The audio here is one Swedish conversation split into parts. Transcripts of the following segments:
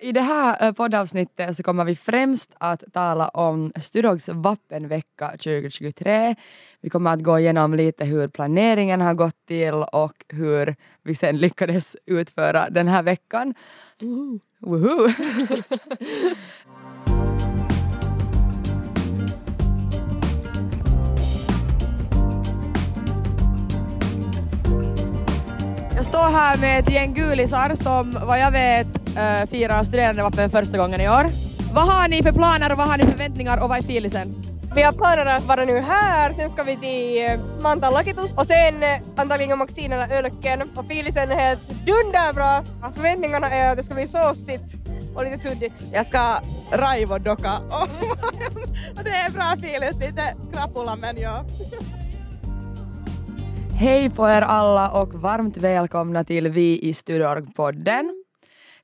I det här eh, poddavsnittet så kommer vi främst att tala om Studogs vappenvecka 2023. Vi kommer att gå igenom lite hur planeringen har gått till och hur vi sen lyckades utföra den här veckan. Woho. Woho! Jag står här med ett gäng gulisar som vad jag vet äh, firar studerandevapen första gången i år. Vad har ni för planer och vad har ni för förväntningar och vad är filisen? Vi har planer att vara nu här, sen ska vi till eh, Manta Lakitus och sen eh, antagligen Maxine eller Ölken och filisen är helt dunderbra. Förväntningarna är att det ska bli såsigt och lite suddigt. Jag ska raivodocka och det är bra filis, lite krapula men ja. Hej på er alla och varmt välkomna till Vi i Studorg-podden.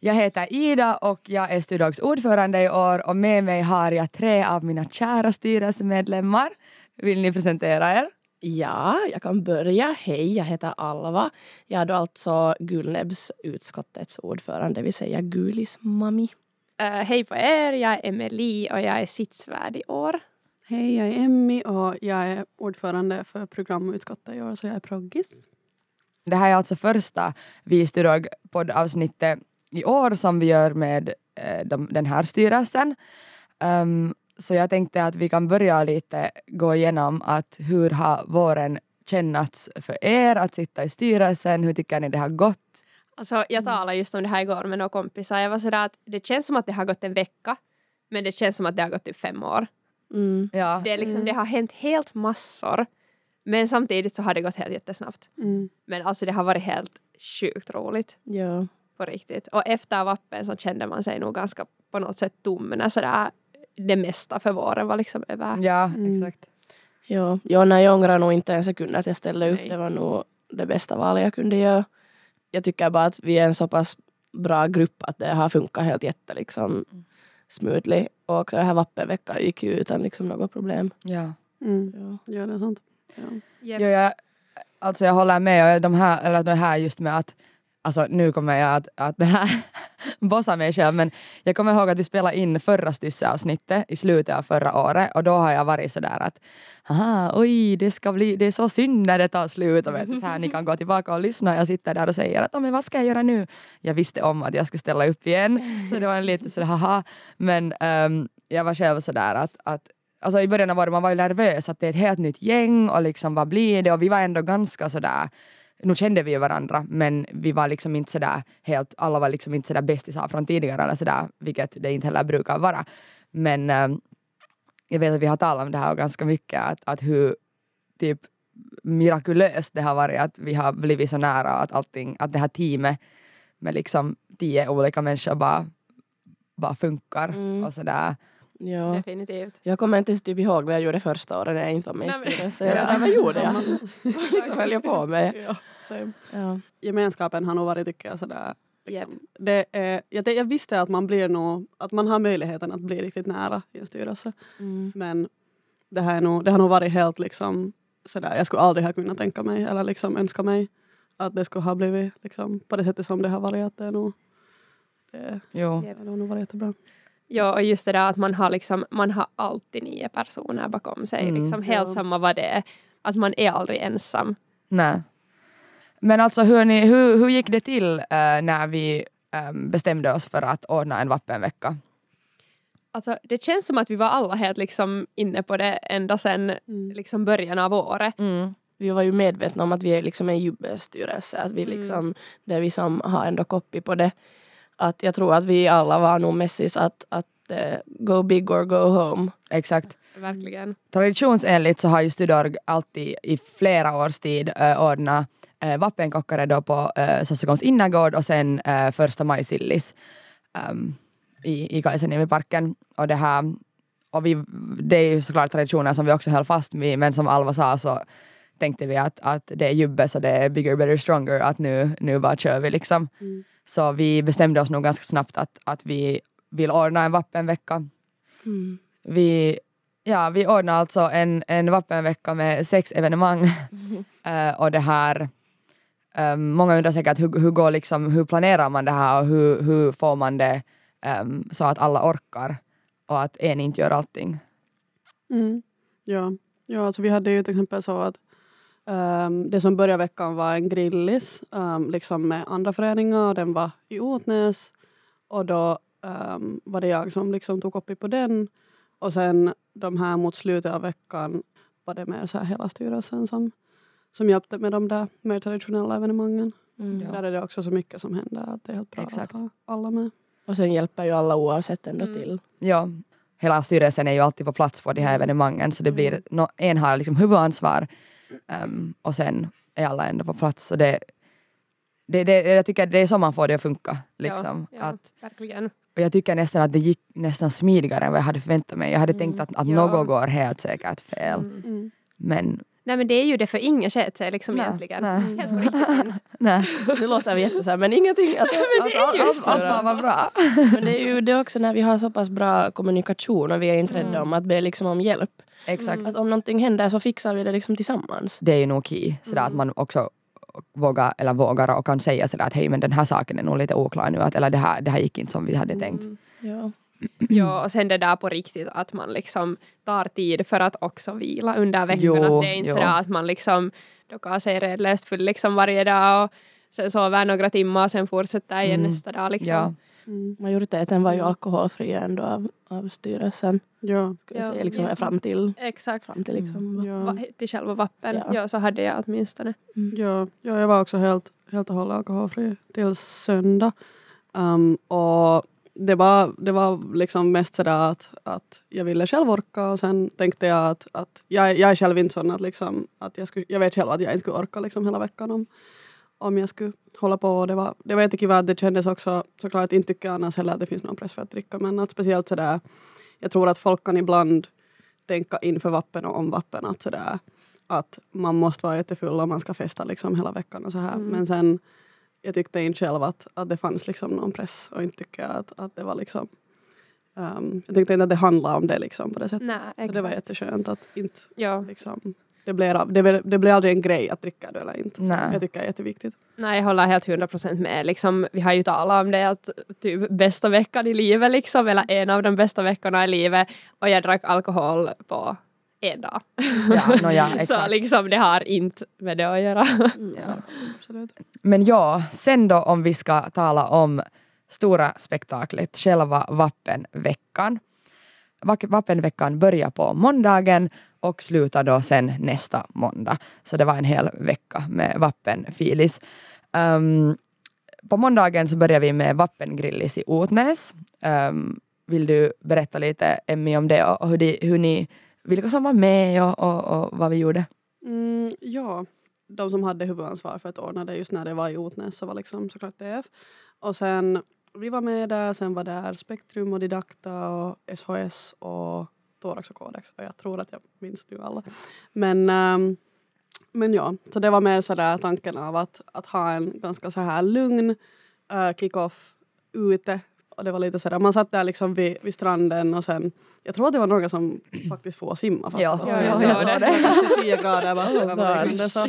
Jag heter Ida och jag är Studorgs ordförande i år och med mig har jag tre av mina kära styrelsemedlemmar. Vill ni presentera er? Ja, jag kan börja. Hej, jag heter Alva. Jag är då alltså Gulnebs utskottets ordförande, det vill säga Gulis mami. Uh, hej på er, jag är Emily och jag är sitsvärd i år. Hej, jag är Emmy och jag är ordförande för programutskottet i år, så jag är proggis. Det här är alltså första Vi poddavsnittet i år som vi gör med eh, de, den här styrelsen. Um, så jag tänkte att vi kan börja lite gå igenom att hur har våren kännats för er att sitta i styrelsen? Hur tycker ni det har gått? Alltså, jag talade just om det här igår med några kompisar. Jag var sådär att det känns som att det har gått en vecka, men det känns som att det har gått typ fem år. Mm. Ja. Det, är liksom, Mm. det har hänt helt massor, men samtidigt så har det gått helt jättesnabbt. Mm. Men alltså det har varit helt sjukt roligt Ja. På riktigt. Och efter vappen så kände man sig nog ganska på något sätt tom när sådär det mesta för våren var liksom över. Ja, Mm. exakt. Ja, ja nej, jag ångrar nog inte en sekund att jag ställde upp. Nej. Det var nog det bästa valet jag kunde göra. Jag tycker bara att vi är en så pass bra grupp att det har funkat helt jätte liksom smoothly. Och också den här vappenveckan gick ju utan liksom något problem. Ja. Mm. Ja. Ja, det är sant. Ja. Japp. Jo, jag, alltså jag håller med. Och de här, eller det här just med att Alltså nu kommer jag att, att det här bossa mig själv men jag kommer ihåg att vi spelade in förra stysseavsnittet i slutet av förra året och då har jag varit sådär att aha, oj, det ska bli, det är så synd när det tar slut och vet, så här, ni kan gå tillbaka och lyssna. Jag sitter där och säger att men vad ska jag göra nu? Jag visste om att jag skulle ställa upp igen så det var en liten sådär haha men um, jag var själv sådär att, att Alltså i början av året man var ju nervös att det är ett helt nytt gäng och liksom vad blir det och vi var ändå ganska sådär nu kände vi ju varandra men vi var liksom inte sådär helt, alla var liksom inte sådär bästisar från tidigare eller sådär, vilket det inte heller brukar vara. Men ähm, jag vet att vi har talat om det här ganska mycket, att, att hur typ mirakulöst det har varit att vi har blivit så nära att allting, att det här teamet med liksom tio olika människor bara, bara funkar Mm. och sådär. Ja. Definitivt. Jag kommer inte ens typ ihåg vad jag gjorde första året när jag inte var med i styrelsen. Jag sådär, vad gjorde jag? Liksom höll jag på med? Ja, same. Ja. Gemenskapen har nog varit, tycker jag, sådär. Liksom. Det är, jag, jag visste att man blir nog, att man har möjligheten att bli riktigt nära i en styrelse. Mm. Men det, här är nog, det har nog varit helt liksom sådär, jag skulle aldrig ha kunnat tänka mig eller liksom önska mig att det skulle ha blivit liksom på det sättet som det har varit. Att det är nog, det, Jo. Det har nog varit jättebra. Ja, och just det där att man har, liksom, man har alltid nio personer bakom sig. Mm. Liksom, helt Ja. samma vad det är. Att man är aldrig ensam. Nej. Men alltså hur, ni, hur, hur gick det till eh, när vi ehm, bestämde oss för att ordna en vappenvecka? Alltså, det känns som att vi var alla helt liksom inne på det ända sedan Mm. liksom början av året. Mm. Vi var ju medvetna om att vi är liksom en jubbestyrelse. Att vi Mm. liksom, Det är vi som har ändå kopi på det. Att jag tror att vi alla var nog messis att, att eh, go big or go home. Exakt. Verkligen. Traditionsenligt så har ju Studorg alltid i flera års tid äh, ordnat äh, vappenkockare då på äh, Sossekoms innergård och sen äh, första maj-sillis ehm, i, i Kaisaniemiparken. Och det här och vi, det är ju såklart traditioner som vi också höll fast vid men som Alva sa så tänkte vi att, att det är jubbe så det är bigger, better, stronger att nu, nu bara kör vi liksom. Mm. Så vi bestämde oss nog ganska snabbt att, att vi vill ordna en vappenvecka. Mm. Vi, ja, vi ordnar alltså en, en vappenvecka med sex evenemang. Eh, och det här, eh, många undrar säkert hur, hur, går liksom, hur planerar man det här och hur, hur får man det ehm, så att alla orkar och att en inte gör allting. Mm. Ja. ja, alltså vi hade ju till exempel så att ehm, det som började veckan var en grillis ehm, liksom med andra föreningar och den var i Otnäs och då ehm, var det jag som liksom tog upp på den och sen de här mot slutet av veckan var det mer så här hela styrelsen som, som hjälpte med de där mer traditionella evenemangen. Mm. Där är det också så mycket som händer att det är helt bra Exakt. att ha alla med. Och sen hjälper ju alla oavsett ändå Mm. till. Ja, hela styrelsen är ju alltid på plats på de här evenemangen så det blir, no, en har liksom huvudansvar ehm, och sen är alla ändå på plats. Så det, det, det, jag tycker det är så man får det att funka. Liksom. Ja, ja, Att, verkligen. och jag tycker nästan att det gick nästan smidigare än vad jag hade förväntat mig. Jag hade tänkt att, att Ja. något går helt säkert fel. Mm. Mm. Men Nej men det är ju det för ingen sket sig liksom Nej, egentligen. nej. Helt riktigt nej, Nu låter vi jätteså men ingenting. Alltså, att, allt, allt, var bra. Men det är ju det också när vi har så pass bra kommunikation och vi är inte rädda Mm. om att be liksom om hjälp. Exakt. Att om någonting händer så fixar vi det liksom tillsammans. Det är ju nog key. Sådär att man också vågar, eller vågar och kan säga sådär att hej men den här saken är nog lite oklar nu. Att, eller det här, det här gick inte som vi hade tänkt. Mm. Ja. Ja, och sen det där på riktigt att man liksom tar tid för att också vila under veckan. Jo, att det är inte jo. sådär att man liksom dockar sig redlöst full liksom varje dag och sen sover några timmar och sen fortsätter igen Mm. nästa dag. Liksom. Ja, Mm. Majoriteten var ju alkoholfri ändå av, av styrelsen. Ja. Jag Ja, säga, liksom, ja. fram till, Exakt. fram till liksom. Ja. Va- Till själva vappen. Ja. Ja. så hade jag åtminstone. Ja, ja, jag var också helt, helt och hållet alkoholfri till söndag. Um, och det var, det var liksom mest sådär att, att jag ville själv orka och sen tänkte jag att, att jag, jag är själv inte sån att, liksom, att jag, skulle, jag vet själv att jag inte skulle orka liksom hela veckan om, om jag skulle hålla på. Det var, det var jättekul att det kändes också såklart inte tycker jag annars heller att det finns någon press för att dricka men att speciellt sådär jag tror att folk kan ibland tänka inför vappen och om vappen att sådär att man måste vara jättefull om man ska festa liksom hela veckan och så här. Mm. Men sen jag tyckte inte själv att, att det fanns liksom någon press och inte tycker jag att, att det var liksom um, jag tyckte inte att det handlade om det liksom på det sättet. Nej, Så det var exakt. jätteskönt att inte Ja. liksom det blev, av- det, blev, det blev aldrig en grej att dricka det eller inte. Nej. Jag tycker det är jätteviktigt. Nej, jag håller helt hundra procent med. Liksom, vi har ju talat om det att typ bästa veckan i livet liksom, eller en av de bästa veckorna i livet och jag drack alkohol på en dag. ja, no, ja Så liksom det har inte med det att göra. Ja. Absolut. Men ja, sen då om vi ska tala om stora spektaklet, själva vappenveckan. Vac- Vappenveckan börjar på måndagen och slutar då sen nästa måndag. Så det var en hel vecka med vappenfilis. Um, på måndagen så börjar vi med vappengrillis i Otnäs. Um, vill du berätta lite, Emmy, om det och och hur, de, hur ni, vilka som var med och, och, och vad vi gjorde? Mm, ja, de som hade huvudansvar för att ordna det just när det var i Otnäs så var liksom såklart DF. Och sen vi var med där, sen var där Spektrum och Didakta och SHS och Thorax och Codex och jag tror att jag minns nu alla. Men, ehm, men ja, så det var mer sådär tanken av att, att ha en ganska så här lugn uh, kick-off ute och det var lite sådär, man satt där liksom vid, vid stranden och sen, jag tror att det var några som faktiskt får simma fast Ja, det var ja, jag såg det. det. var kanske 10 grader bara Oh ställan regnade, så.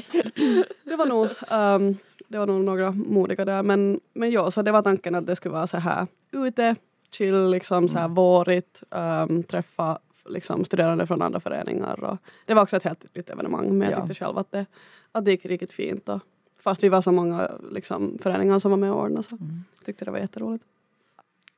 Det var nog ehm, det var nog några modiga där. Men, men ja, så det var tanken att det skulle vara så här ute, chill, liksom så här vårigt, ehm, träffa liksom studerande från andra föreningar och det var också ett helt nytt evenemang men jag Ja. tyckte själv att det, att det gick riktigt fint och fast vi var så många liksom, föreningar som var med och ordnade så tyckte det var jätteroligt.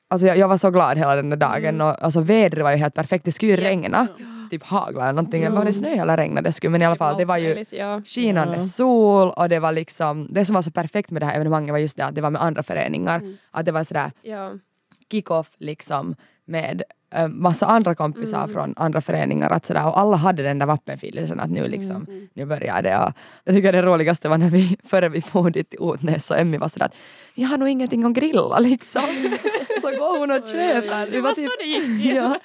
Alltså jag, jag var så glad hela den där dagen Mm. och alltså vädret var ju helt perfekt. Det skulle ju Ja. regna, typ hagla eller någonting. Mm. Var det snö eller regnade det skulle men i alla fall det var ju ja. skinande Ja. sol och det var liksom, det som var så perfekt med det här evenemanget var just det att det var med andra föreningar. Mm. Att det var sådär Ja. kick-off liksom med äh, massa andra kompisar Mm. från andra föreningar att sådär, och alla hade den där vappenfilisen att nu liksom, Mm. nu börjar det. Och jag tycker det roligaste var när vi, före vi for dit till Otnäs och Emmy var sådär att vi har nog ingenting att grilla liksom. så går hon och köper. Det var typ- så. Ja.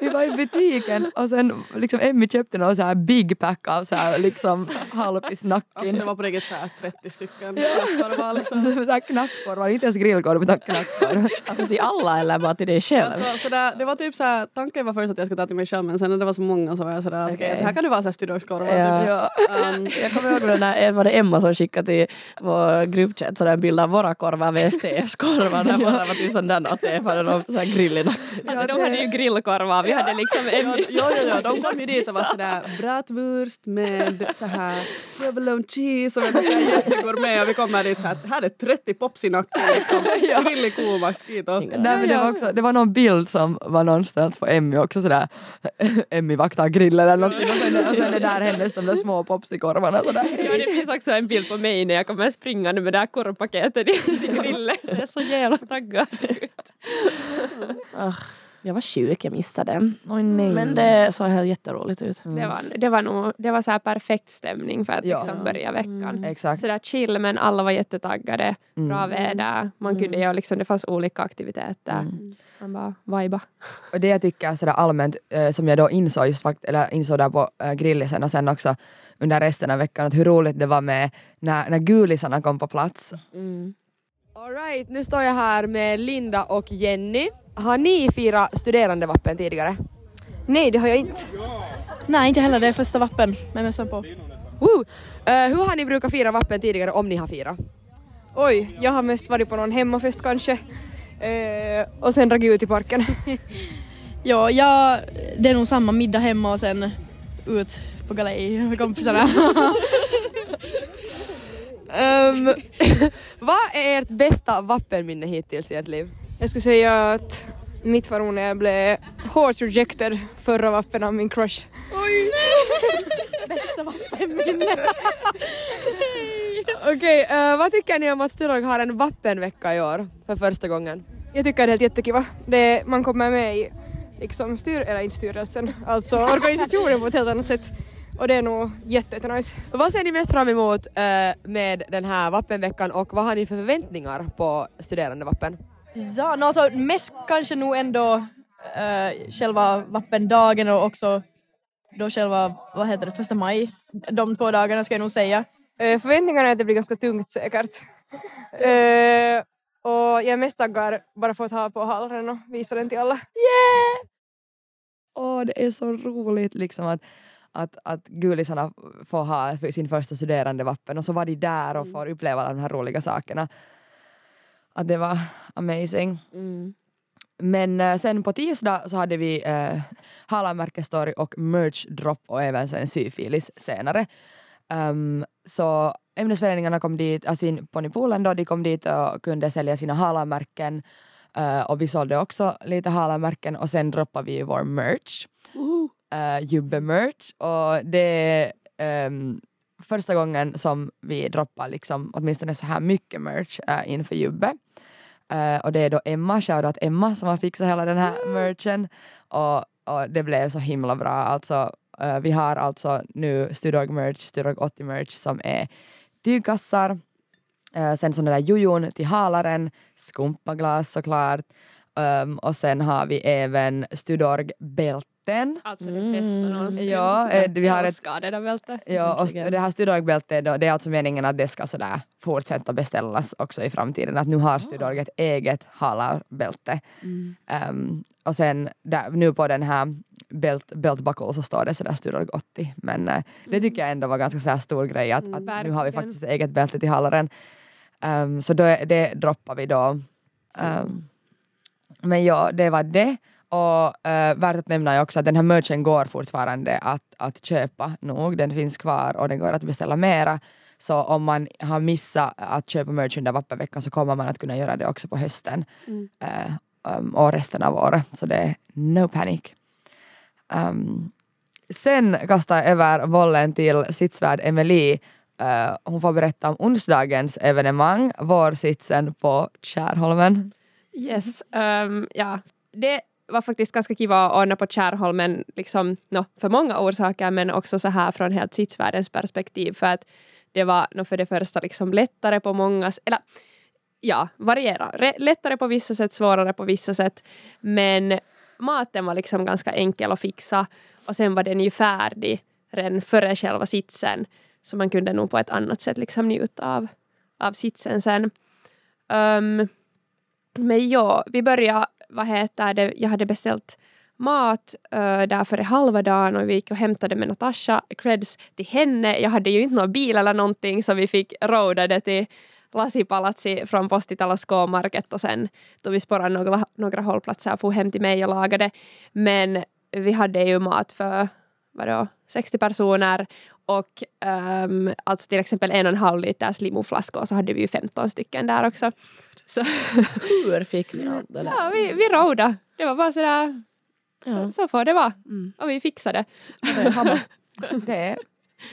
vi var i butiken och sen liksom Emmy köpte någon så här big pack av så här liksom halvpis Alltså det var på riktigt så här 30 stycken korvar liksom. så här knackkorvar, inte ens grillkorv utan knackkorv. Alltså till alla eller bara till dig själv? Alltså, sådär, det var typ så här, tanken var först att jag skulle ta till mig själv men sen när det var så många så var jag sådär att Okej. okej, det här kan ju vara så här styrdogskorvar. Ja. Typ. Um, Jag kommer ihåg den där, var det Emma som skickade till vår gruppchat sådär en bild av våra korvar med STFs korvar där bara var till sån där var någon sån här grill i nacken. Alltså, de hade ju grillkorvar, vi hade liksom en ja, ja, ja, de kom ju dit och var sådär bratwurst med så här provolone cheese och så här jättegourmet och vi kommer dit såhär, här är 30 pops i nacken liksom. Grillig kovax, kiitos. Nej, men det, var också, det var någon bild som var någonstans på Emmy också sådär Emmy vaktar grillen eller någonting och sen, och sen är där hennes de där små popsikorvarna sådär. Ja, det finns också en bild på mig när jag kommer springande med det här korvpaketet i- till grillen. Så jag är så jävla taggad ut. Ah, jag var sjuk, jag missade den. Oj, nej. Men det såg helt jätteroligt ut. Det var, det var nog det var så här perfekt stämning för att Ja. liksom börja veckan. Exakt. Så där chill men alla var jättetaggade. Bra Mm. väder. Man kunde göra liksom, det fanns olika aktiviteter. Mm. Man bara vajba. Och det jag tycker sådär allmänt, eh, som jag då insåg just fakt- eller insåg där på eh, grillisen och sen också under resten av veckan, att hur roligt det var med när, när gulisarna kom på plats. Alright, nu står jag här med Linda och Jenny. Har ni firat studerandevappen tidigare? Nej, det har jag inte. Nej, inte heller. Det är första vappen med mössan på. Woo! Eh, hur har ni brukat fira vappen tidigare om ni har firat? Oj, jag har mest varit på någon hemmafest kanske. Eh, och sen dragit ut i parken. Ja, jag, det är nog samma middag hemma och sen ut på galej med kompisarna. Um, vad är ert bästa vappenminne hittills i ert liv? Jag skulle säga att mitt var när jag blev hårt rejected förra vappen av min crush. Bästa vappenminne. Okej, eh, vad tycker ni om att Sturog har en vappenvecka i år för första gången? Jag tycker det är helt jättekiva. Det, man kommer med i liksom styr, eller inte styrelsen, alltså organisationen på ett helt annat sätt. Och det är nog jätte, jättenice. Vad ser ni mest fram emot eh, med den här vappenveckan och vad har ni för förväntningar på studerandevappen? Ja, no, alltså, mest kanske nog ändå uh, själva vappendagen och också då själva, vad heter det, första maj. De två dagarna ska jag nog säga. Eh, förväntningarna är att det blir ganska tungt säkert. Eh, och jag är mest taggad bara för att ha på halen och visa den till alla. Åh, det är så roligt liksom att, att, att gulisarna får ha sin första studerandevappen och så var de där och får uppleva alla de här roliga sakerna. Att det var amazing. Men eh, sen på tisdag så hade vi eh, Halamärkesstory och merch drop och även sen syfilis senare. Um, så ämnesföreningarna kom dit, alltså in på Nipolen då, de kom dit och kunde sälja sina halamärken eh, och vi sålde också lite halamärken och sen droppade vi vår merch. Uh, Jubbe-merch och det är ehm, första gången som vi droppar liksom åtminstone så här mycket merch uh, inför Jubbe. Eh, och det är då Emma, shoutout Emma som har fixat hela den här merchen. Och, och det blev så himla bra. Alltså, eh, vi har alltså nu Studog merch, Studog 80 merch som är tygkassar, uh, sen sådana där jojon till halaren, skumpaglas såklart. Um, och sen har vi även Studorg bälten. Alltså det bästa någonsin. Ja, eh, vi har ett det där bältet. Ja, och det här Studorg-bältet, det är alltså meningen att det ska sådär fortsätta beställas också i framtiden. Att nu har Studorg ett eget halarbälte. Um, och sen där, nu på den här belt, belt buckle så står det sådär Studorg 80. Men eh, det tycker jag ändå var ganska såhär stor grej att, att nu har vi faktiskt ett eget bälte till halaren. Um, så då, det droppar vi då. Um, men ja, det var det. Och eh, värt att nämna är också att den här merchen går fortfarande att, att köpa nog. Den finns kvar och den går att beställa mera. Så om man har missat att köpa merch under vappenveckan så kommer man att kunna göra det också på hösten eh, um, och resten av året. Så det är no panic. Um, sen kastar jag över bollen till sitsvärd Emily. Eh, hon får berätta om onsdagens evenemang, vårsitsen på Kärholmen. Yes, Um, ja. Det var faktiskt ganska kiva att ordna på Kärholmen, liksom, no, för många orsaker, men också så här från helt sitsvärldens perspektiv, för att det var no, för det första liksom lättare på många, eller ja, variera. Re- lättare på vissa sätt, svårare på vissa sätt, men maten var liksom ganska enkel att fixa och sen var den ju färdig redan före själva sitsen. Så man kunde nog på ett annat sätt liksom njuta av, av sitsen sen. Um, men ja, vi började, vad heter det, jag hade beställt mat uh, där före halva dagen och vi gick och hämtade med Natasha, creds till henne. Jag hade ju inte någon bil eller någonting så vi fick roada det till Lasipalatsi från Postitalos K-market och sen då vi spårade några, några hållplatser och for hem till mig och lagade. Men vi hade ju mat för vadå, 60 personer och um, alltså till exempel en och en halv liters limoflaskor så hade vi ju 15 stycken där också. Så Hur fick ni allt det där? ja, vi, vi rådde. Det var bara sådär, Ja. så, så får det vara. Mm. Och vi fixade. Det,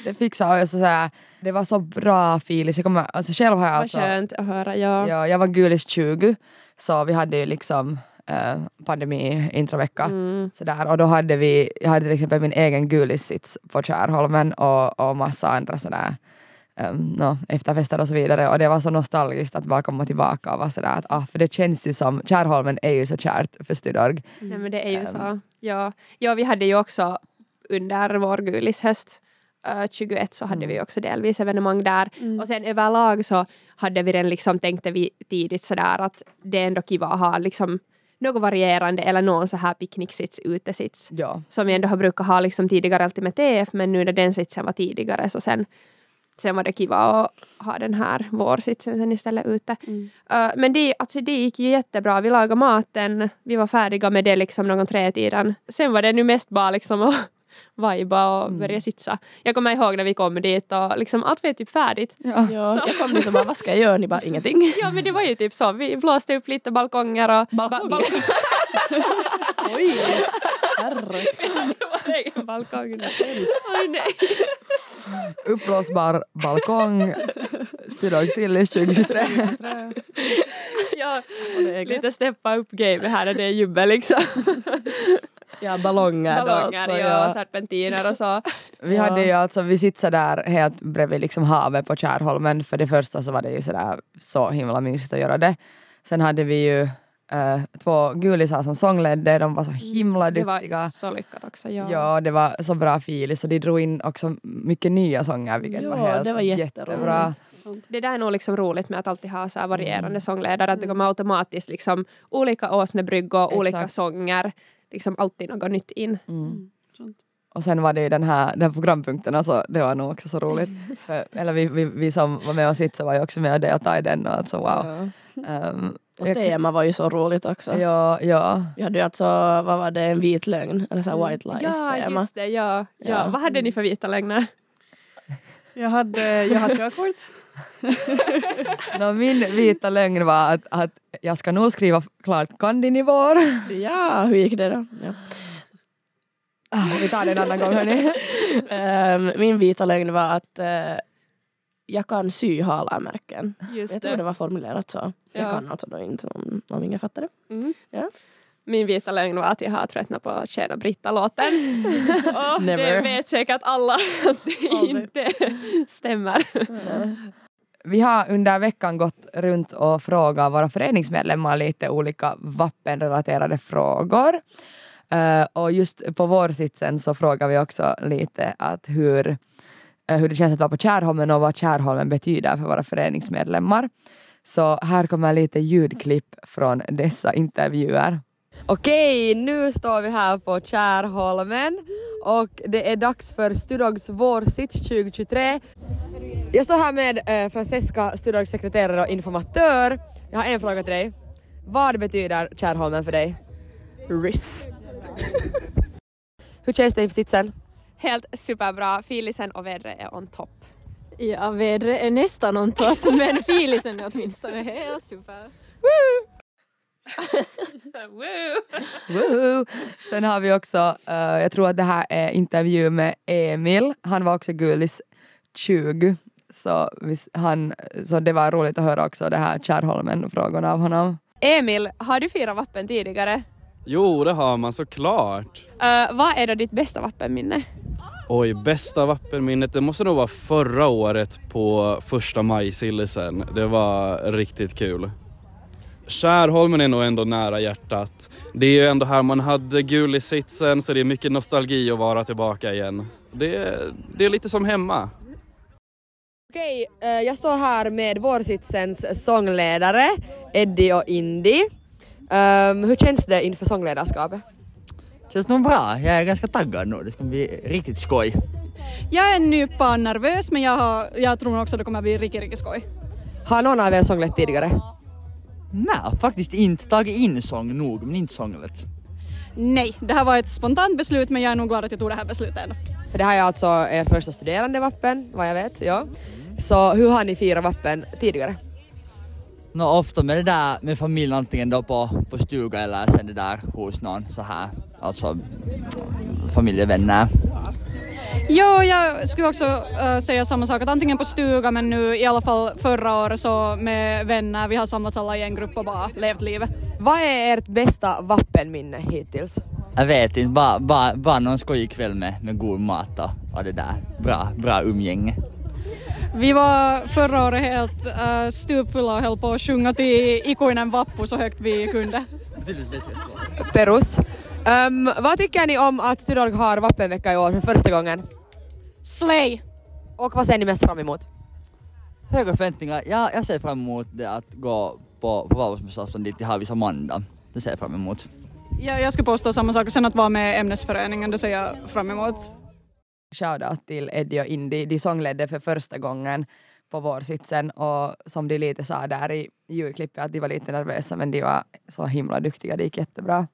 det fixade jag. Så såhär, det var så bra feeling. Jag kommer, alltså själv har jag Vad alltså, skönt att höra. Ja. ja, jag var gulis 20 så vi hade ju liksom eh, pandemi introvecka. Mm. Sådär. Och då hade vi, jag hade till exempel min egen gulissits på Kärholmen och, och massa andra sådär um, no, efterfester och så vidare. Och det var så nostalgiskt att bara komma tillbaka och vara sådär att ah, för det känns ju som, Kärholmen är ju så kärt för Studorg. Nej men det är ju Ehm. så. Ja. ja, vi hade ju också under vår gulis höst eh, 21 så hade vi ju också delvis evenemang där. Och sen överlag så hade vi den liksom, tänkte vi tidigt sådär att det är ändå kiva att ha liksom något varierande eller någon så här picknicksits, utesits. Ja. Som vi ändå har brukat ha liksom tidigare alltid med TF men nu när den sitsen var tidigare så sen Sen var det kiva att ha den här vårsitsen sen istället ute. Uh, men det, alltså det gick ju jättebra. Vi lagade maten, vi var färdiga med det liksom någon tretiden. Sen var det nu mest bara liksom att vajba och börja sitsa. Jag kommer ihåg när vi kom dit och liksom allt var ju typ färdigt. Ja. Ja, jag kom dit och bara, vad ska jag göra? Ni bara, ingenting. Ja men det var ju typ så. Vi blåste upp lite balkonger och... Balkonger? Oj, herre. balkong. Oj nej. Uppblåsbar balkong, Sillis 2023. Ja, lite steppa upp gamet här när det är jubbe liksom. Ja, ballonger. Ballonger också, ja, serpentiner och så. Vi Ja. hade ju alltså, vi sitter där helt bredvid liksom havet på Kärholmen. För det första så var det ju sådär så himla mysigt att göra det. Sen hade vi ju eh, två gulisar som sångledde, de var så himla Det duktiga. var så lyckat också. Ja. Ja, det var så bra feeling så de drog in också mycket nya sånger vilket Ja, var helt det var jättebra. Det där är nog liksom roligt med att alltid ha så här varierande sångledare. Att det kommer automatiskt liksom olika åsnebryggor, olika sånger. Liksom alltid något nytt in. Mm. sant. Och sen var det ju den här, den här programpunkten, alltså, det var nog också så roligt. Eller vi, vi, vi som var med och sitt så var ju också med och deltagade i den och alltså wow. Ja. Um, Och tema var ju så roligt också. Ja, ja. Vi hade ju alltså, vad var det, en vit lögn? Eller så här white lies Ja, tema. just det. Ja, ja. Ja. Vad hade ni för vita lögner? Jag, hade, jag har körkort. No, min vita lögn var att, att jag ska nog skriva klart kandin i vår. Ja, hur gick det då? Ja. Ah, vi tar det en annan gång hörni. Ehm, min vita lögn var att eh, jag kan sy halarmärken. Just Jag tror det var formulerat så. Jag Ja. kan alltså då inte om, om ingen fattar det. Mm. Ja. Min vita lögn var att jag har tröttnat på Tjena Britta-låten. Och det vet säkert alla att det Aldrig. inte stämmer. Vi har under veckan gått runt och frågat våra föreningsmedlemmar lite olika vappenrelaterade frågor. Eh, och just på vårsitsen så frågar vi också lite att hur, eh, hur det känns att vara på Kärholmen och vad Kärholmen betyder för våra föreningsmedlemmar. Så här kommer lite ljudklipp från dessa intervjuer. Okej, nu står vi här på Kärholmen och det är dags för Studogs vårsits 2023. Jag står här med eh, Francesca, Studogs sekreterare och informatör. Jag har en fråga till dig. Vad betyder Kärholmen för dig? Riss. Hur känns det i sitsen? Helt superbra. Filisen och vädret är on top. Ja, vädret är nästan on topp men filisen är åtminstone helt super. Woo! Woohoo! Sen har vi också, eh, jag tror att det här är intervju med Emil. Han var också Gulis 20. Så, vis- han, så det var roligt att höra också det här Kärholmen-frågorna av honom. Emil, har du firat vappen tidigare? Jo, det har man såklart. Uh, vad är då ditt bästa vappenminne? Oj, bästa vappenminnet, det måste nog vara förra året på första maj-sillisen. Det var riktigt kul. Skärholmen är nog ändå nära hjärtat. Det är ju ändå här man hade gul i sitsen så det är mycket nostalgi att vara tillbaka igen. Det, det är lite som hemma. Okej, eh, jag står här med Vårsitsens sångledare Eddie och Indy. Um, hur känns det inför sångledarskapet? Känns nog bra. Jag är ganska taggad nu. Det ska bli riktigt skoj. Jag är nypa nervös men jag, har, jag tror också det kommer bli riktigt, riktigt skoj. Har någon av er sånglett tidigare? Nej, faktiskt inte tagit in sång nog, men inte sånglet. Nej, det här var ett spontant beslut men jag är nog glad att jag tog det här beslutet ändå. För det här är alltså er första studerande vappen, vad jag vet. Ja. Så hur har ni firat vappen tidigare? Nå, ofta med det där med familjen antingen då på, på stuga eller sen det där hos någon så här, alltså familjevänner. Jo, jag skulle också äh, säga samma sak, att antingen på stuga men nu i alla fall förra året så med vänner, vi har samlats alla i en grupp och bara levt livet. Vad är ert bästa vappenminne hittills? Jag vet inte, bara, bara, bara någon skojig kväll med, med god mat och, och det där. Bra, bra umgänge. Vi var förra året helt äh, stupfulla och höll på att sjunga till ikuinen vappu så högt vi kunde. Perus. Um, vad tycker ni om att Studorg har vappenvecka i år för första gången? Slay! Och vad ser ni mest fram emot? Höga förväntningar. Ja, jag ser fram emot det att gå på, på valborgsmässoafton dit till Havis Amanda. Det ser jag fram emot. Ja, jag skulle påstå samma sak. Sen att vara med ämnesföreningen, det ser jag fram emot. Shoutout till Eddie och Indy. De sångledde för första gången på vårsitsen och som de lite sa där i ljudklippet att de var lite nervösa men de var så himla duktiga. Det gick jättebra.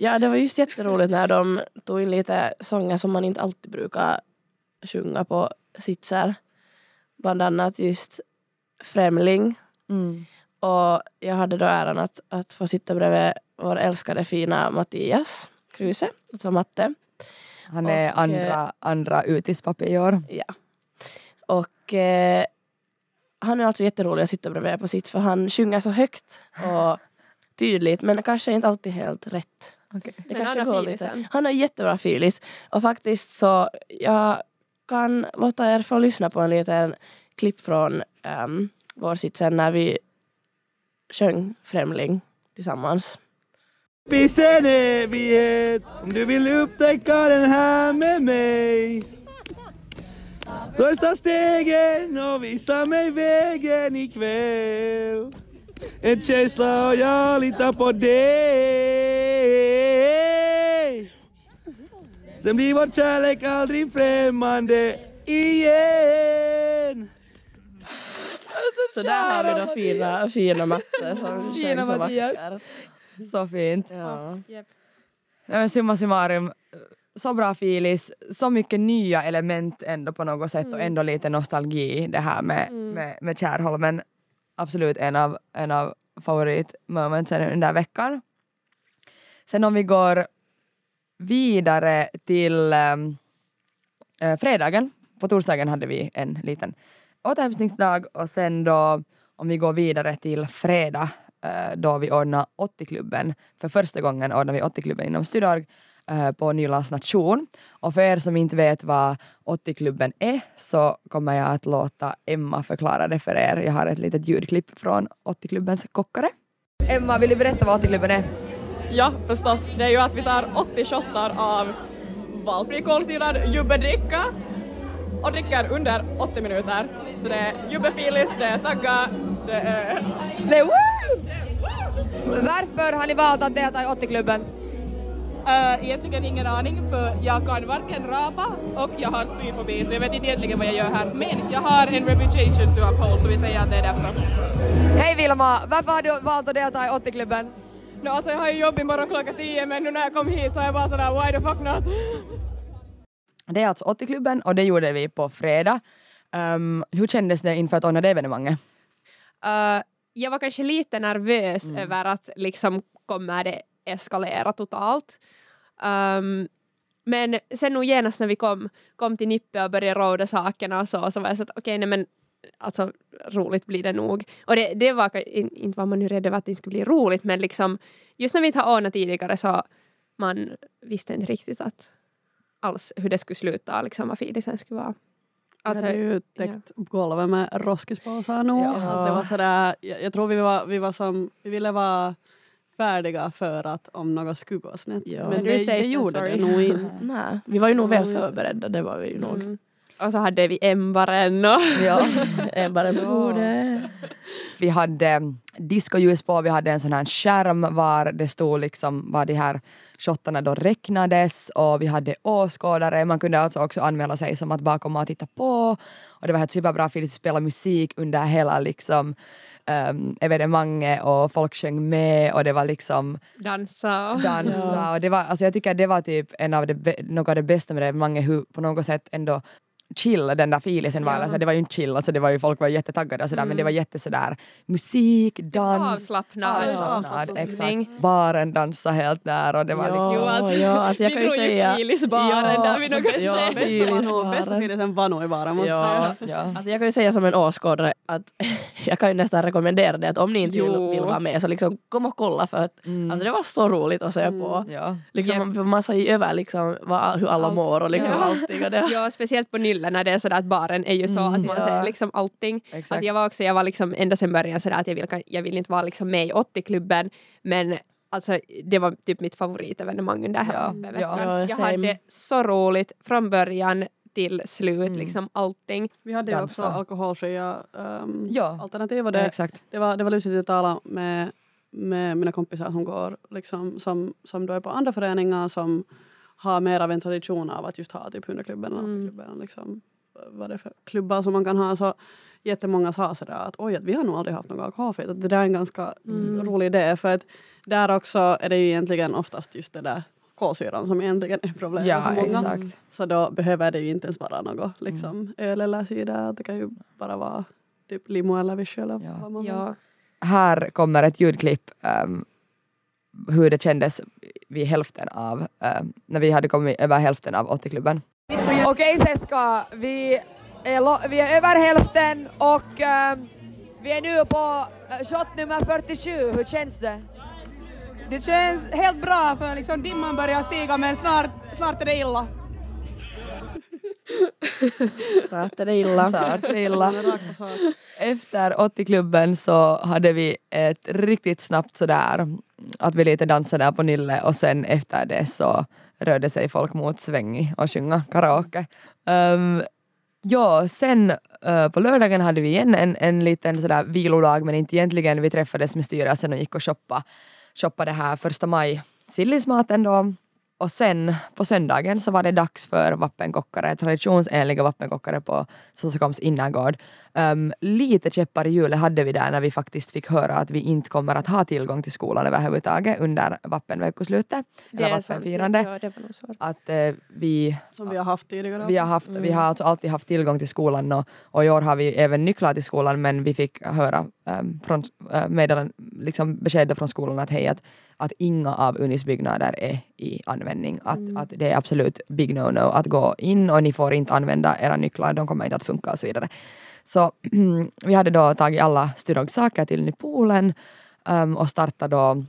Ja, det var just jätteroligt när de tog in lite sånger som man inte alltid brukar sjunga på sitser. Bland annat just Främling. Mm. Och jag hade då äran att, att få sitta bredvid vår älskade fina Mattias Kruse, alltså matte. Han är Och, andra, andra utispappa i år. Ja. Och eh, han är alltså jätterolig att sitta bredvid på sits för han sjunger så högt och tydligt men kanske inte alltid helt rätt. Okay. Det Men kanske han går lite. Han har jättebra filis. Och faktiskt så jag kan låta er få lyssna på en liten klipp från um, vår sitsen när vi sjöng Främling tillsammans. Finns en evighet om du vill upptäcka den här med mig. Första stegen och visa mig vägen ikväll. En känsla och jag litar på dig. Sen blir vår kärlek aldrig främmande igen. Så där har vi då fina, fina matte som Fina sjöng så Mattias. vackert. Så fint. Ja. Nej, men summa summarum, så bra filis, så mycket nya element ändå på något sätt och ändå lite nostalgi det här med, med, med Kärholmen. Absolut en av, en av favoritmomentsen under veckan. Sen om vi går vidare till äh, fredagen. På torsdagen hade vi en liten återhämtningsdag och sen då om vi går vidare till fredag äh, då vi ordnar 80-klubben. För första gången ordnar vi 80-klubben inom Studorg äh, eh, på Nylands nation. Och för er som inte vet vad 80-klubben är så kommer jag att låta Emma förklara det för er. Jag har ett litet ljudklipp från 80-klubbens kockare. Emma, vill du berätta vad 80-klubben är? Ja, förstås. Det är ju att vi tar 80 shottar av valfri kolsyrad jubbedricka och dricker under 80 minuter. Så det är jubbefilis, det är tagga, det är... Nej, woo! Varför har ni valt att delta i 80-klubben? Uh, egentligen ingen aning för jag kan varken rapa och jag har spyfobi så jag vet inte egentligen vad jag gör här. Men jag har en reputation to uphold så vi säger att det är därför. Hej Vilma, varför har du valt att delta i 80-klubben? No, alltså jag har ju jobb imorgon klockan 10 men nu när jag kom hit så är jag bara sådär why the fuck not? Det är alltså 80-klubben och det gjorde vi på fredag. Um, hur kändes det inför att ordna det evenemanget? Uh, jag var kanske lite nervös Mm. över att liksom kommer det eskalera totalt. Um, men sen nog genast när vi kom, kom till Nippe och började råda sakerna och så, så var jag så att okej, nej men alltså roligt blir det nog. Och det, det var inte var man ju rädd över att det inte skulle bli roligt, men liksom just när vi inte har ordnat tidigare så man visste inte riktigt att alls hur det skulle sluta, liksom vad filisen skulle vara. Alltså, vi hade ju täckt golvet med roskispåsar nog. Ja. Det var sådär, jag, jag tror vi var, vi var som, vi ville vara färdiga för att om något skulle gå snett. Ja. Men Better det, det gjorde sorry. det nog inte. Nej, vi var ju nog väl förberedda, det var vi ju nog. Mm. Och så hade vi ämbaren och... Ja. Ämbaren på bordet. Vi hade discoljus på, vi hade en sån här skärm var det stod liksom var de här shottarna då räknades och vi hade åskådare. Man kunde alltså också anmäla sig som att bara komma och titta på. Och det var ett superbra feeling att spela musik under hela liksom um, evenemanget och folk sjöng med och det var liksom Dansa. dansa. Och det var, alltså jag tycker det var typ en av det, något av det bästa med det evenemanget, hur på något sätt ändå chill den där filisen var. Ja. Alltså det var ju inte chill, alltså det var ju, folk var jättetaggade och sådär men Mm. det var jätte sådär musik, dans. Avslappnad. Avslappnad, exakt. Baren dansade helt där och det var Ja, liksom... Jo, alltså, ja, alltså jag vi kan ju drog säga... Filisbaren där vid något bästa- Ja, skämt. Bästa filisen var nog i baren måste jag Ja. säga. Ja. Alltså jag kan ju säga som en åskådare att jag kan ju nästan rekommendera det att om ni inte vill, Jo. vill vara med så liksom kom och kolla för att Mm. alltså det var så roligt att se på. ja. Liksom, för Man sa ju över liksom vad, hur alla Allt. mår och liksom Ja. allting. Och det, Ja, speciellt på Nylle när det är sådär att baren är ju så Mm. att man Ja. ser liksom allting. Exakt. Att jag var också, jag var liksom ända sedan början sådär att jag vill, jag vill inte vara liksom med i 80-klubben men alltså det var typ mitt favoritevenemang under hela Ja, veckan. ja. Ja, jag same. hade så roligt från början till slut, Mm. liksom allting. Vi hade ju också alkoholfria um, Ja. alternativ och Ja, det, exakt. det, var, det var lustigt att tala med, med mina kompisar som går liksom, som, som då är på andra föreningar som har mer av en tradition av att just ha typ 100-klubben eller Mm. 80-klubben. Liksom, vad det är för klubbar som man kan ha. Så jättemånga sa sådär att oj, vi har nog aldrig haft något alkoholfritt. Det där är en ganska Mm. rolig idé för att där också är det ju egentligen oftast just det där kolsyran som egentligen är problemet Ja, för många. exakt. Så då behöver det ju inte ens vara något liksom, Mm. öl eller cider. Det kan ju bara vara typ limo eller vichy eller Ja. vad man. Ja. Här kommer ett ljudklipp um, hur det kändes vid hälften av, um, när vi hade kommit över hälften av 80-klubben. Okej Seska, vi är, vi är över hälften och ehm, vi är nu på eh, shot nummer 47. Hur känns det? Det känns helt bra för liksom dimman börjar stiga men snart, snart är det illa. Snart är det illa. Snart är det illa. Efter 80-klubben så hade vi ett riktigt snabbt sådär att vi lite dansade där på Nylle och sen efter det så rörde sig folk mot svängi och sjunga karaoke. Um, ja, sen eh, på lördagen hade vi igen en, en liten sådär vilodag men inte egentligen. Vi träffades med styrelsen och gick och shoppa, shoppa det här första maj sillismaten då. Och sen på söndagen så var det dags för vappenkockare, traditionsenliga vappenkockare på Sosakoms innergård. Um, lite käppar i hjulet hade vi där när vi faktiskt fick höra att vi inte kommer att ha tillgång till skolan överhuvudtaget under vappenveckoslutet. Det Eller vappenfirande. Ja, det. Att eh, vi Som vi har haft tidigare. vi har, haft, vi har alltså alltid haft tillgång till skolan och, och i år har vi även nycklar till skolan men vi fick höra um, från, uh, meddelan, liksom besked från skolan att hej att, att inga av Unis byggnader är i användning. Att, Mm. att det är absolut big no-no att gå in och ni får inte använda era nycklar, de kommer inte att funka och så vidare. Så vi hade då tagit alla styrogsaker till Nypolen um, och startade då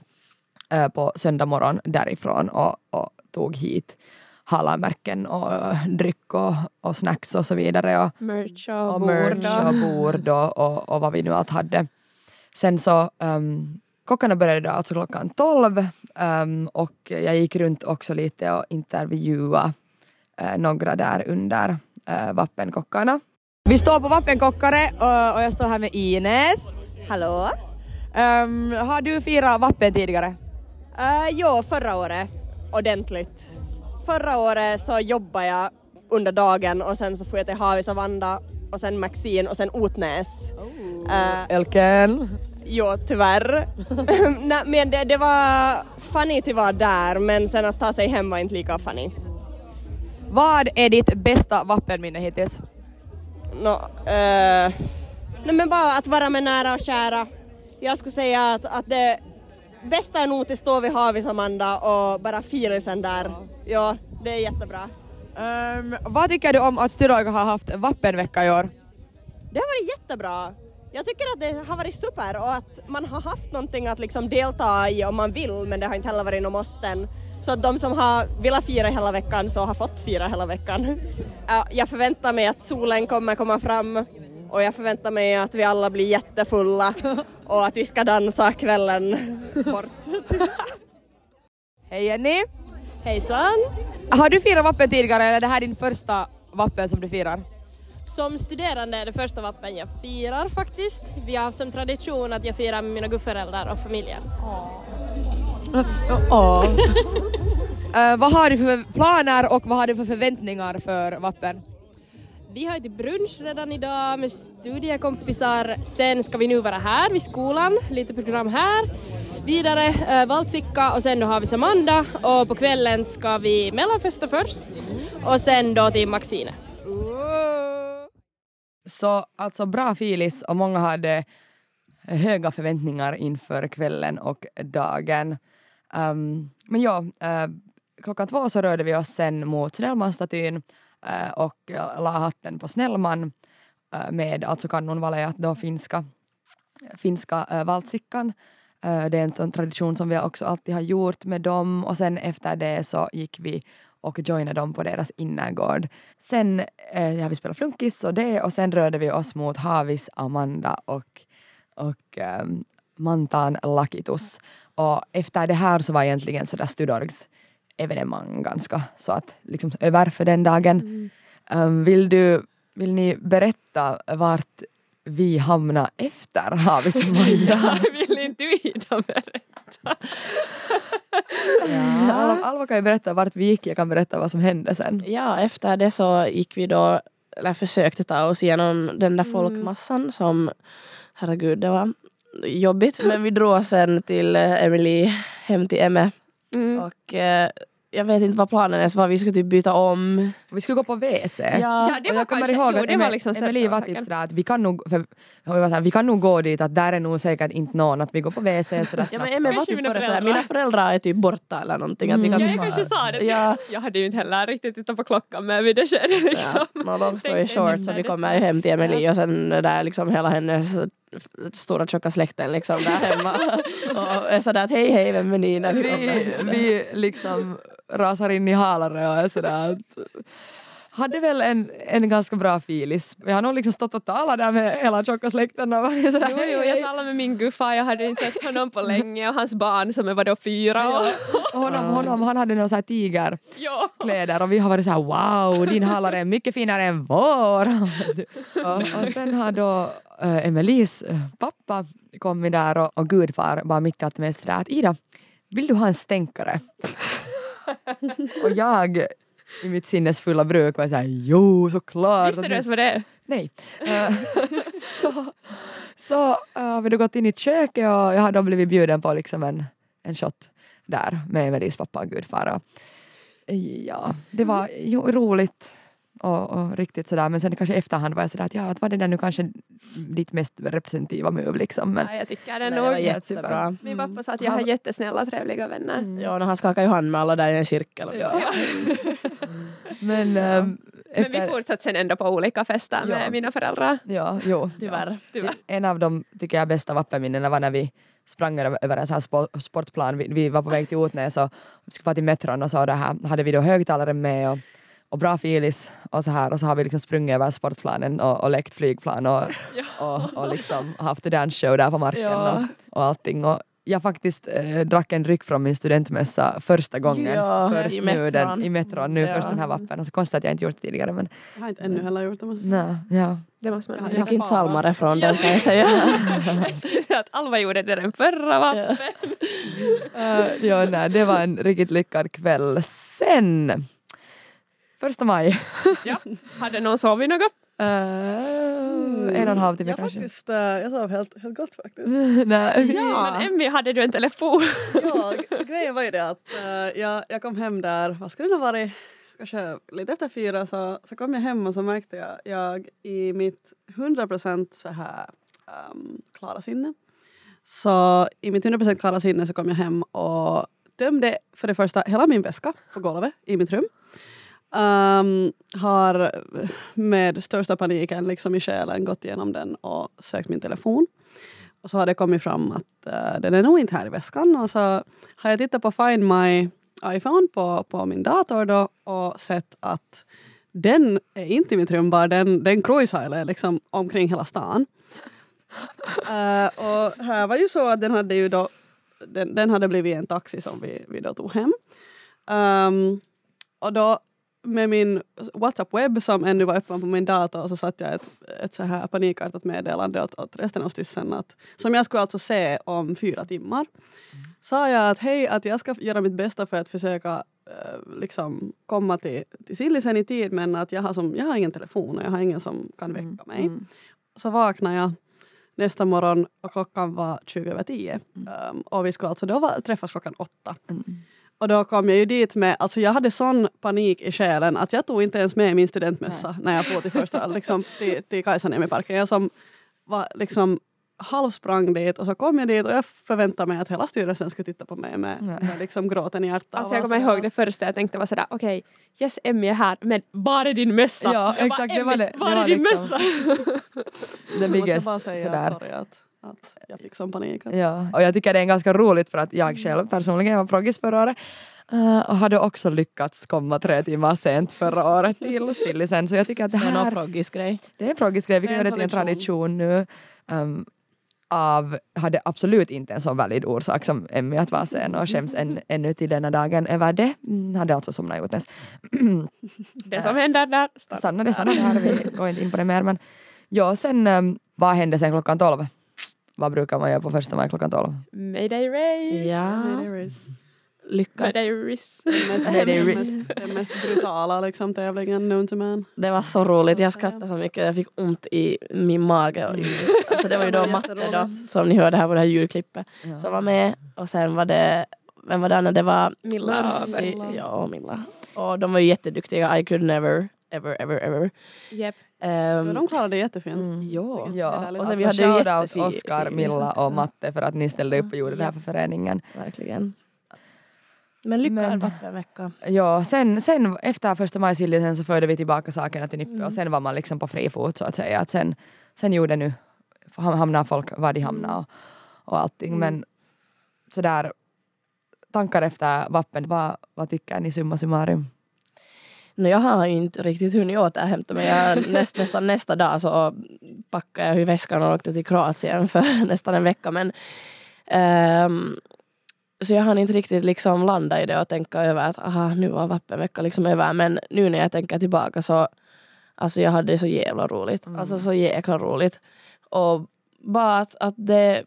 uh, på söndag morgon därifrån och, och tog hit halamärken och eh, dryck och, och snacks och så vidare. Och, Merch och, och bord merch och bord och, och, och vad vi nu allt hade. Sen så um, kockarna började då alltså klockan 12 um, och jag gick runt också lite och intervjuade uh, några där under uh, vappenkockarna. Vi står på Vappenkockare och, och jag står här med Ines. Hallå. Um, har du firat Vappen tidigare? Uh, jo, förra året ordentligt. Förra året så jobbade jag under dagen och sen så får jag till Havisavanda och sen Maxine och sen Otnäs. Uh, Elken. jo, tyvärr. Nej, men det, det var funny till vara där men sen att ta sig hem var inte lika funny. Vad är ditt bästa Vappenminne hittills? No, eh, nej men bara att vara med nära och kära. Jag skulle säga att, att det bästa är nog att stå vid havet Amanda och bara filisen där. Ja, det är jättebra. Um, vad tycker du om att Styrog har haft Vappenvecka i år? Det har varit jättebra. Jag tycker att det har varit super och att man har haft någonting att liksom delta i om man vill men det har inte heller varit någon måsten. Så att de som har velat fira hela veckan så har fått fira hela veckan. Ja, Jag förväntar mig att solen kommer komma fram och jag förväntar mig att vi alla blir jättefulla och att vi ska dansa kvällen bort. Hej Jenny! Hejsan! Har du firat vappen tidigare eller är det här din första vappen som du firar? Som studerande är det första vappen jag firar faktiskt. Vi har haft som tradition att jag firar med mina gudföräldrar och familjen. Åh. Eh, vad har du för planer och vad har du för förväntningar för vappen? Vi har till brunch redan idag med studiekompisar. Sen ska vi nu vara här vid skolan, lite program här. Vidare äh, Valtsikka och sen då har vi Samanda och på kvällen ska vi mellanfesta först och sen då till Maxine. Så alltså bra filis och många hade höga förväntningar inför kvällen och dagen. Um, men ja, uh, klockan två så rörde vi oss sen mot Snellmanstatyn uh, och la hatten på Snellman uh, med alltså kanonvaleat, då finska, finska uh, valtsikkan. Uh, det är en sån tradition som vi också alltid har gjort med dem och sen efter det så gick vi och joinade dem på deras innergård. Sen eh, ja, vi spelat flunkis och det och sen rörde vi oss mot Havis Amanda och, och um, Mantan Lakitus. Och efter det här så var egentligen sådär Studorgs evenemang ganska så att liksom över för den dagen. Um, vill, du, vill ni berätta vart vi hamnade efter Havis Amanda? Vill inte vi då berätta? Ja, Alva, Alva kan ju berätta vart vi gick, jag kan berätta vad som hände sen. Ja, efter det så gick vi då, eller försökte ta oss igenom den där folkmassan som, herregud, det var jobbigt. Men vi drog sen till eh, Emily, hem till Emme. Och eh, jag vet inte vad planen ens var, vi skulle typ byta om. Vi skulle gå på WC. Ja. Ja, det var jag kommer kanske, ihåg att det var liksom Emily var typ sådär att vi kan nog, för, såhär, vi kan nog gå dit, att där är nog säkert inte någon, att vi går på WC sådär Ja men snabbt. Emme var typ mina före sådär, föräldrar. mina föräldrar är typ borta eller någonting. Att vi kan Ja, typ jag kanske sa det. Ja. Jag hade ju inte heller riktigt tittat på klockan men vid det skedet liksom. Ja, no, de står i shorts och vi kommer hem till Emily och sen där liksom hela hennes stora tjocka släkten liksom där hemma. och är sådär att hej hej vem är ni när vi vi, vi liksom rasar in i halare och är sådär att hade väl en, en ganska bra filis. Vi har nog liksom stått och talat där med hela tjocka släkten och varit sådär Jo, jo, jag talade med min guffa, jag hade inte sett honom på länge och hans barn som är vadå fyra år. Och honom, honom, han hade Ja. tigerkläder och vi har varit så här wow, din halare är mycket finare än vår. och, och sen har då äh, Emelies eh, pappa kommit där och, och gudfar bara mitt i allt med sådär att Ida, vill du ha en stänkare? och jag i mitt sinnesfulla bruk var såhär jo såklart. Visste du ens vad det är? Nej. Eh, så så har vi då gått in i köket och jag har då blivit bjuden på liksom en, en shot där med Emelies pappa och gudfar. Och, ja, det var jo, roligt och, och riktigt sådär men sen kanske i efterhand var jag sådär att ja, att var det där nu kanske ditt mest representativa move liksom. Men, Ja, jag tycker det Nej, det nog. var jättebra. Min pappa sa att jag har jättesnälla trevliga vänner. Ja, och han skakar ju hand med alla där i en cirkel. Ja. men ehm, Men vi fortsatte sen ändå på olika fester med Ja. mina föräldrar. Ja, jo. Tyvärr. Tyvärr. En av de tycker jag bästa vappenminnena var när vi sprang över, en sån här spo- sportplan. Vi, vi var på väg till Otnäs och vi skulle vara till metron och så det här, hade vi då högtalare med och, och bra filis och så här och så har vi liksom sprungit över sportplanen och, och lekt flygplan och, och, och liksom haft dansshow där på marken Ja. och, och allting. Och jag faktiskt eh, drack en dryck från min studentmössa första gången. Ja, först i nu den, metron. I metron, nu Ja. först den här vappen. Alltså konstigt att jag inte gjort det tidigare men Jag har inte ännu heller gjort det. måste nej, ja. Det måste man Drick inte salmare från den kan jag säga att Alva gjorde det den förra vappen. Uh, ja, nej, det var en riktigt lyckad kväll. Sen, första maj. Ja. Hade någon sovit något? Uh, en och en halv timme jag kanske. Faktiskt, eh, jag sov helt, helt gott faktiskt. nej, Ja. Men Emmy, hade du en telefon? ja, grejen var ju det att eh, jag, jag kom hem där, vad skulle det ha varit, kanske lite efter fyra så, så kom jag hem och så märkte jag, jag i mitt 100% så här um, klara sinne. Så i mitt 100% klara sinne så kom jag hem och tömde för det första hela min väska på golvet i mitt rum. Um, har med största paniken liksom i själen gått igenom den och sökt min telefon. Och så har det kommit fram att uh, den är nog inte här i väskan. Och så har jag tittat på Find My iPhone på, på min dator då och sett att den är inte i mitt rum bara, den, den cruisar liksom omkring hela stan. Uh, och här var ju så att den hade ju då den, den hade blivit en taxi som vi, vi då tog hem. Um, och då med min WhatsApp webb som ännu var öppen på min dator så satte jag ett, ett så här panikartat meddelande åt, åt resten av att, som jag skulle alltså se om fyra timmar. Sa jag att hej, att jag ska göra mitt bästa för att försöka eh, liksom komma till, till Sillisen i tid men att jag har, som, jag har ingen telefon och jag har ingen som kan väcka mig. Så vaknade jag nästa morgon och klockan var 20 över 10. Um, och vi skulle alltså då träffas klockan åtta. Och då kom jag ju dit med, alltså jag hade sån panik i själen att jag tog inte ens med min studentmössa när jag for till första, liksom till, till Kajsaniemiparken. Jag som var liksom halvsprang dit och så kom jag dit och jag förväntade mig att hela styrelsen skulle titta på mig med, med liksom gråten i hjärtat. Alltså jag kommer ihåg det första jag tänkte var sådär okej, yes Emmy är här men var är din mössa? Ja, Jag exakt, det var "Emmy, det. Var Det är var din liksom- mössa? The Jag biggest måste bara säga sådär. sorry att, att jag fick sån panik. Att, Ja, och jag tycker det är ganska roligt för att jag själv personligen var proggis förra året eh, och hade också lyckats komma tre timmar sent förra året till Sillisen. Så jag tycker att det Det är här... någon proggis-grej. Det är en proggis grej. Vi Det kan en göra det till en tradition nu. Um, av, hade absolut inte en så valid orsak som Emmy att vara sen och skäms än, ännu till denna dagen över det. Mm, hade alltså somnat i Otens. Det som händer där Stanna det, stanna där. Vi går inte in på det mer. Men ja, sen um, vad hände sen klockan tolv? Vad brukar man göra på första maj klockan tolv? Mayday Race! Ja. Lyckat. Mayday Race! Den mest, Nej, det är den mest, den mest brutala liksom, tävlingen known to man. Det var så roligt, jag skrattade så mycket, jag fick ont i min mage. Och, alltså det var ju då matte då, som ni hörde här på det här ljudklippet, som var med. Och sen var det, vem var det andra? Det var Milla och Mercy. Ja, och Milla. Och de var ju jätteduktiga, I could never, ever, ever, ever. Yep. Ja, de klarade det jättefint. Ja. Ja, Och sen vi hade ju shoutout jättefi- Oskar, Milla och Matte för att ni ställde upp och gjorde det här för föreningen. Verkligen. Men lyckad vattenvecka. Ja, sen, sen efter första majsillisen så förde vi tillbaka sakerna till Nippe Mm. och sen var man liksom på fri fot så att säga. Att sen, sen gjorde nu, ham- hamnar folk var de hamnade och, och allting. Mm. Men sådär, tankar efter vappen, vad, vad tycker ni summa summarum? No, jag har inte riktigt hunnit återhämta mig. Jag, näst, nästan nästa dag så packade jag i väskan och åkte till Kroatien för nästan en vecka. Men, ehm, så jag har inte riktigt liksom landat i det och tänka över att aha, nu var vappenvecka liksom över. Men nu när jag tänker tillbaka så alltså jag hade så jävla roligt. Alltså så jäkla roligt. Och bara att, att det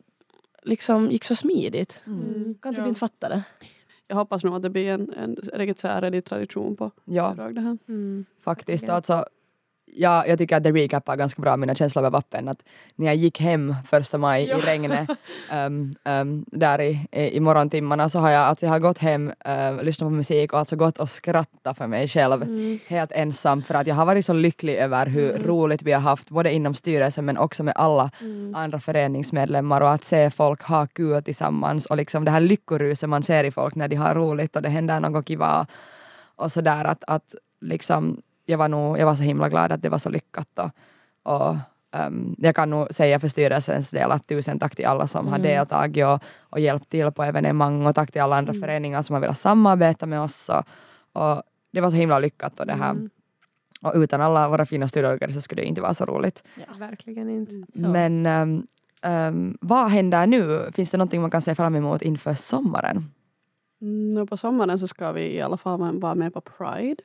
liksom gick så smidigt. Kan typ Ja. inte fatta det. Jag hoppas nog att det blir en, en riktigt så här tradition på Ja. det här. Faktiskt. Alltså, ja, jag tycker att det recapar ganska bra mina känslor över vappen. Att när jag gick hem första maj i regnet um, um, där i, i, i morgontimmarna så har jag, alltså, jag har gått hem, uh, lyssnat på musik och alltså gått och skrattat för mig själv Mm. helt ensam för att jag har varit så lycklig över hur Mm. roligt vi har haft både inom styrelsen men också med alla Mm. andra föreningsmedlemmar och att se folk ha kul tillsammans och liksom det här lyckoruset man ser i folk när de har roligt och det händer något kiva och sådär att, att liksom jag var, nog, jag var så himla glad att det var så lyckat och, och ehm, jag kan nog säga för styrelsens del att tusen tack till alla som har Mm. deltagit och, och hjälpt till på evenemang och tack till alla andra föreningar som har velat samarbeta med oss och, och det var så himla lyckat och det här Mm. och utan alla våra fina studieorgare så skulle det inte vara så roligt. Verkligen inte. Men ehm, ehm, vad händer nu? Finns det någonting man kan se fram emot inför sommaren? Mm, och på sommaren så ska vi i alla fall vara med på Pride.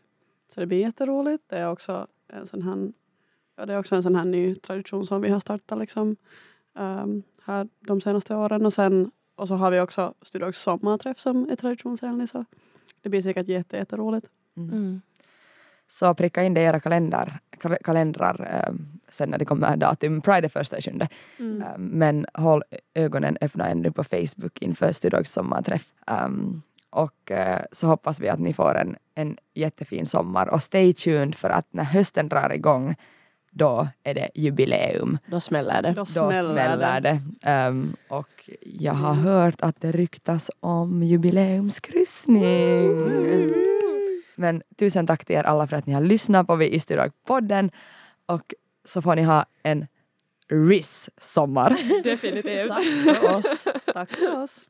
Så det blir jätteroligt. Det är också en sån här, ja, det är också en sån här ny tradition som vi har startat liksom, ehm, här de senaste åren. Och, sen, och så har vi också Studiox sommarträff som är traditionsenlig. Så det blir säkert jätte, jätteroligt. Mm. Så pricka in det i era kalendrar, kal- kalendrar ehm, sen när det kommer datum. Pride är första i sjunde. Mm. Ehm, men håll ögonen öppna ännu på Facebook inför Studiogs sommarträff. Ehm, och eh, så hoppas vi att ni får en, en jättefin sommar och stay tuned för att när hösten drar igång då är det jubileum. Då smäller det. Då Då smäller smäller det. Ehm, och jag har hört att det ryktas om jubileumskryssning. Men tusen tack till er alla för att ni har lyssnat på Vi i podden och så får ni ha en RIS-sommar. Definitivt. Tack för oss. Tack för oss.